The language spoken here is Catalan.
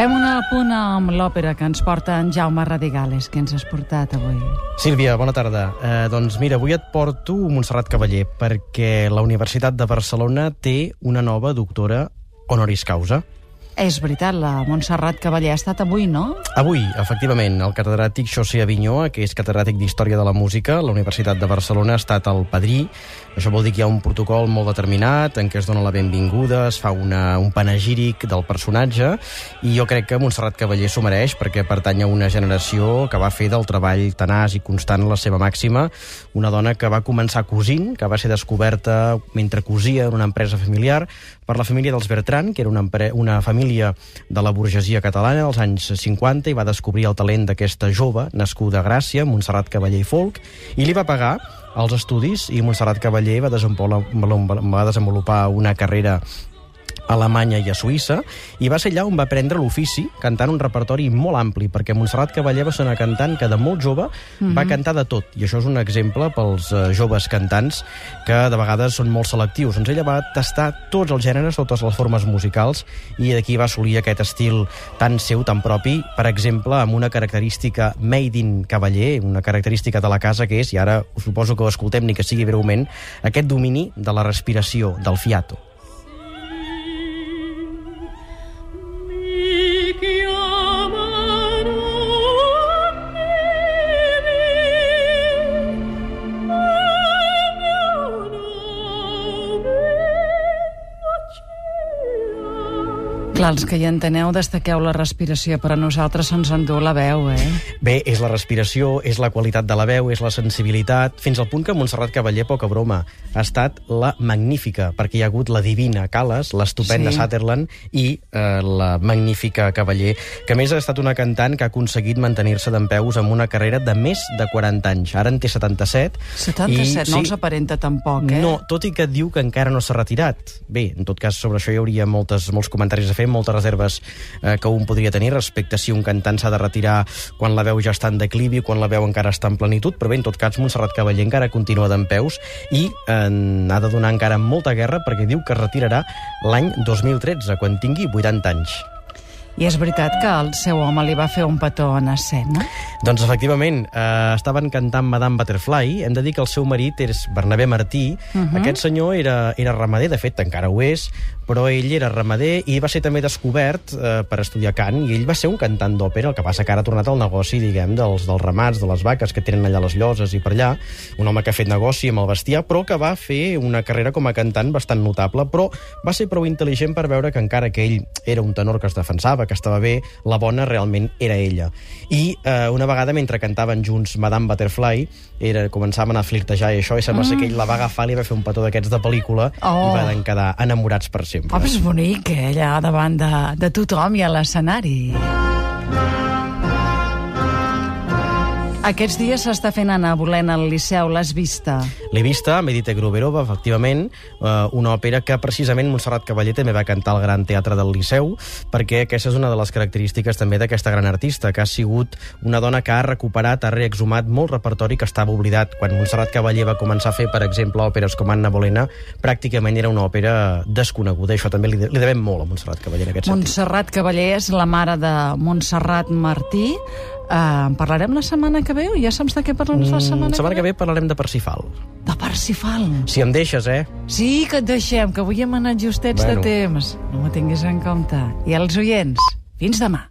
Fem una apunt amb l'òpera que ens porta en Jaume Radigales, que ens has portat avui. Sílvia, bona tarda. Eh, doncs mira, avui et porto Montserrat Cavaller, perquè la Universitat de Barcelona té una nova doctora honoris causa. És veritat, la Montserrat Cavaller ha estat avui, no? Avui, efectivament, el catedràtic José Avinyó, que és catedràtic d'Història de la Música, la Universitat de Barcelona ha estat el padrí. Això vol dir que hi ha un protocol molt determinat en què es dona la benvinguda, es fa una, un panegíric del personatge, i jo crec que Montserrat Cavaller s'ho mereix perquè pertany a una generació que va fer del treball tenaç i constant la seva màxima, una dona que va començar cosint, que va ser descoberta mentre cosia en una empresa familiar per la família dels Bertran, que era una, una família de la burgesia catalana als anys 50 i va descobrir el talent d'aquesta jove nascuda a Gràcia, Montserrat Cavaller i Folk, i li va pagar els estudis i Montserrat Cavaller va desenvolupar, va desenvolupar una carrera a Alemanya i a Suïssa, i va ser allà on va aprendre l'ofici, cantant un repertori molt ampli, perquè Montserrat Cavaller va ser una cantant que de molt jove mm -hmm. va cantar de tot, i això és un exemple pels uh, joves cantants que de vegades són molt selectius. Doncs ella va tastar tots els gèneres, totes les formes musicals, i d'aquí va assolir aquest estil tan seu, tan propi, per exemple, amb una característica made in Cavaller, una característica de la casa que és, i ara suposo que ho escoltem ni que sigui breument, aquest domini de la respiració, del fiato. Clar, els que hi enteneu, destaqueu la respiració, però a nosaltres se'ns endú la veu, eh? Bé, és la respiració, és la qualitat de la veu, és la sensibilitat, fins al punt que Montserrat Cavaller, poca broma, ha estat la magnífica, perquè hi ha hagut la divina Cales, l'estupenda sí. Sutherland i eh, la magnífica Cavaller, que més ha estat una cantant que ha aconseguit mantenir-se d'en peus amb una carrera de més de 40 anys. Ara en té 77. 77, i, no sí, els aparenta tampoc, eh? No, tot i que diu que encara no s'ha retirat. Bé, en tot cas, sobre això hi hauria moltes, molts comentaris a fer, moltes reserves eh, que un podria tenir respecte si un cantant s'ha de retirar quan la veu ja està en declivi, quan la veu encara està en plenitud, però bé, en tot cas, Montserrat Cavaller encara continua d'en peus i eh, ha de donar encara molta guerra perquè diu que es retirarà l'any 2013, quan tingui 80 anys. I és veritat que el seu home li va fer un petó en escena? Doncs efectivament, eh, estaven cantant Madame Butterfly. Hem de dir que el seu marit és Bernabé Martí. Uh mhm. -huh. Aquest senyor era, era ramader, de fet encara ho és, però ell era ramader i va ser també descobert eh, per estudiar cant i ell va ser un cantant d'òpera, el que passa que ara ha tornat al negoci, diguem, dels, dels ramats, de les vaques que tenen allà les lloses i per allà. Un home que ha fet negoci amb el bestiar, però que va fer una carrera com a cantant bastant notable, però va ser prou intel·ligent per veure que encara que ell era un tenor que es defensava, que estava bé, la bona realment era ella. I eh, una vegada, mentre cantaven junts Madame Butterfly, era, començaven a flirtejar i això, i sembla mm. que ell la va agafar, li va fer un petó d'aquests de pel·lícula oh. i van quedar enamorats per sempre. Oh, és bonic, eh, allà davant de, de tothom i a l'escenari. Aquests dies s'està fent anar volent al Liceu, l'has vista? L'he vista, Medite Gruberova, efectivament, eh, una òpera que precisament Montserrat Cavaller també va cantar al Gran Teatre del Liceu, perquè aquesta és una de les característiques també d'aquesta gran artista, que ha sigut una dona que ha recuperat, ha reexhumat molt repertori que estava oblidat. Quan Montserrat Cavaller va començar a fer, per exemple, òperes com Anna Bolena, pràcticament era una òpera desconeguda, això també li, li devem molt a Montserrat Cavaller en aquest Montserrat sentit. Cavaller és la mare de Montserrat Martí, en parlarem la setmana que ve o ja saps de què parlem la setmana, mm, setmana que ve? que ve parlarem de Parsifal. De Parsifal? Si em deixes, eh? Sí, que et deixem, que avui hem anat justets bueno. de temps. No m'ho tinguis en compte. I els oients, fins demà.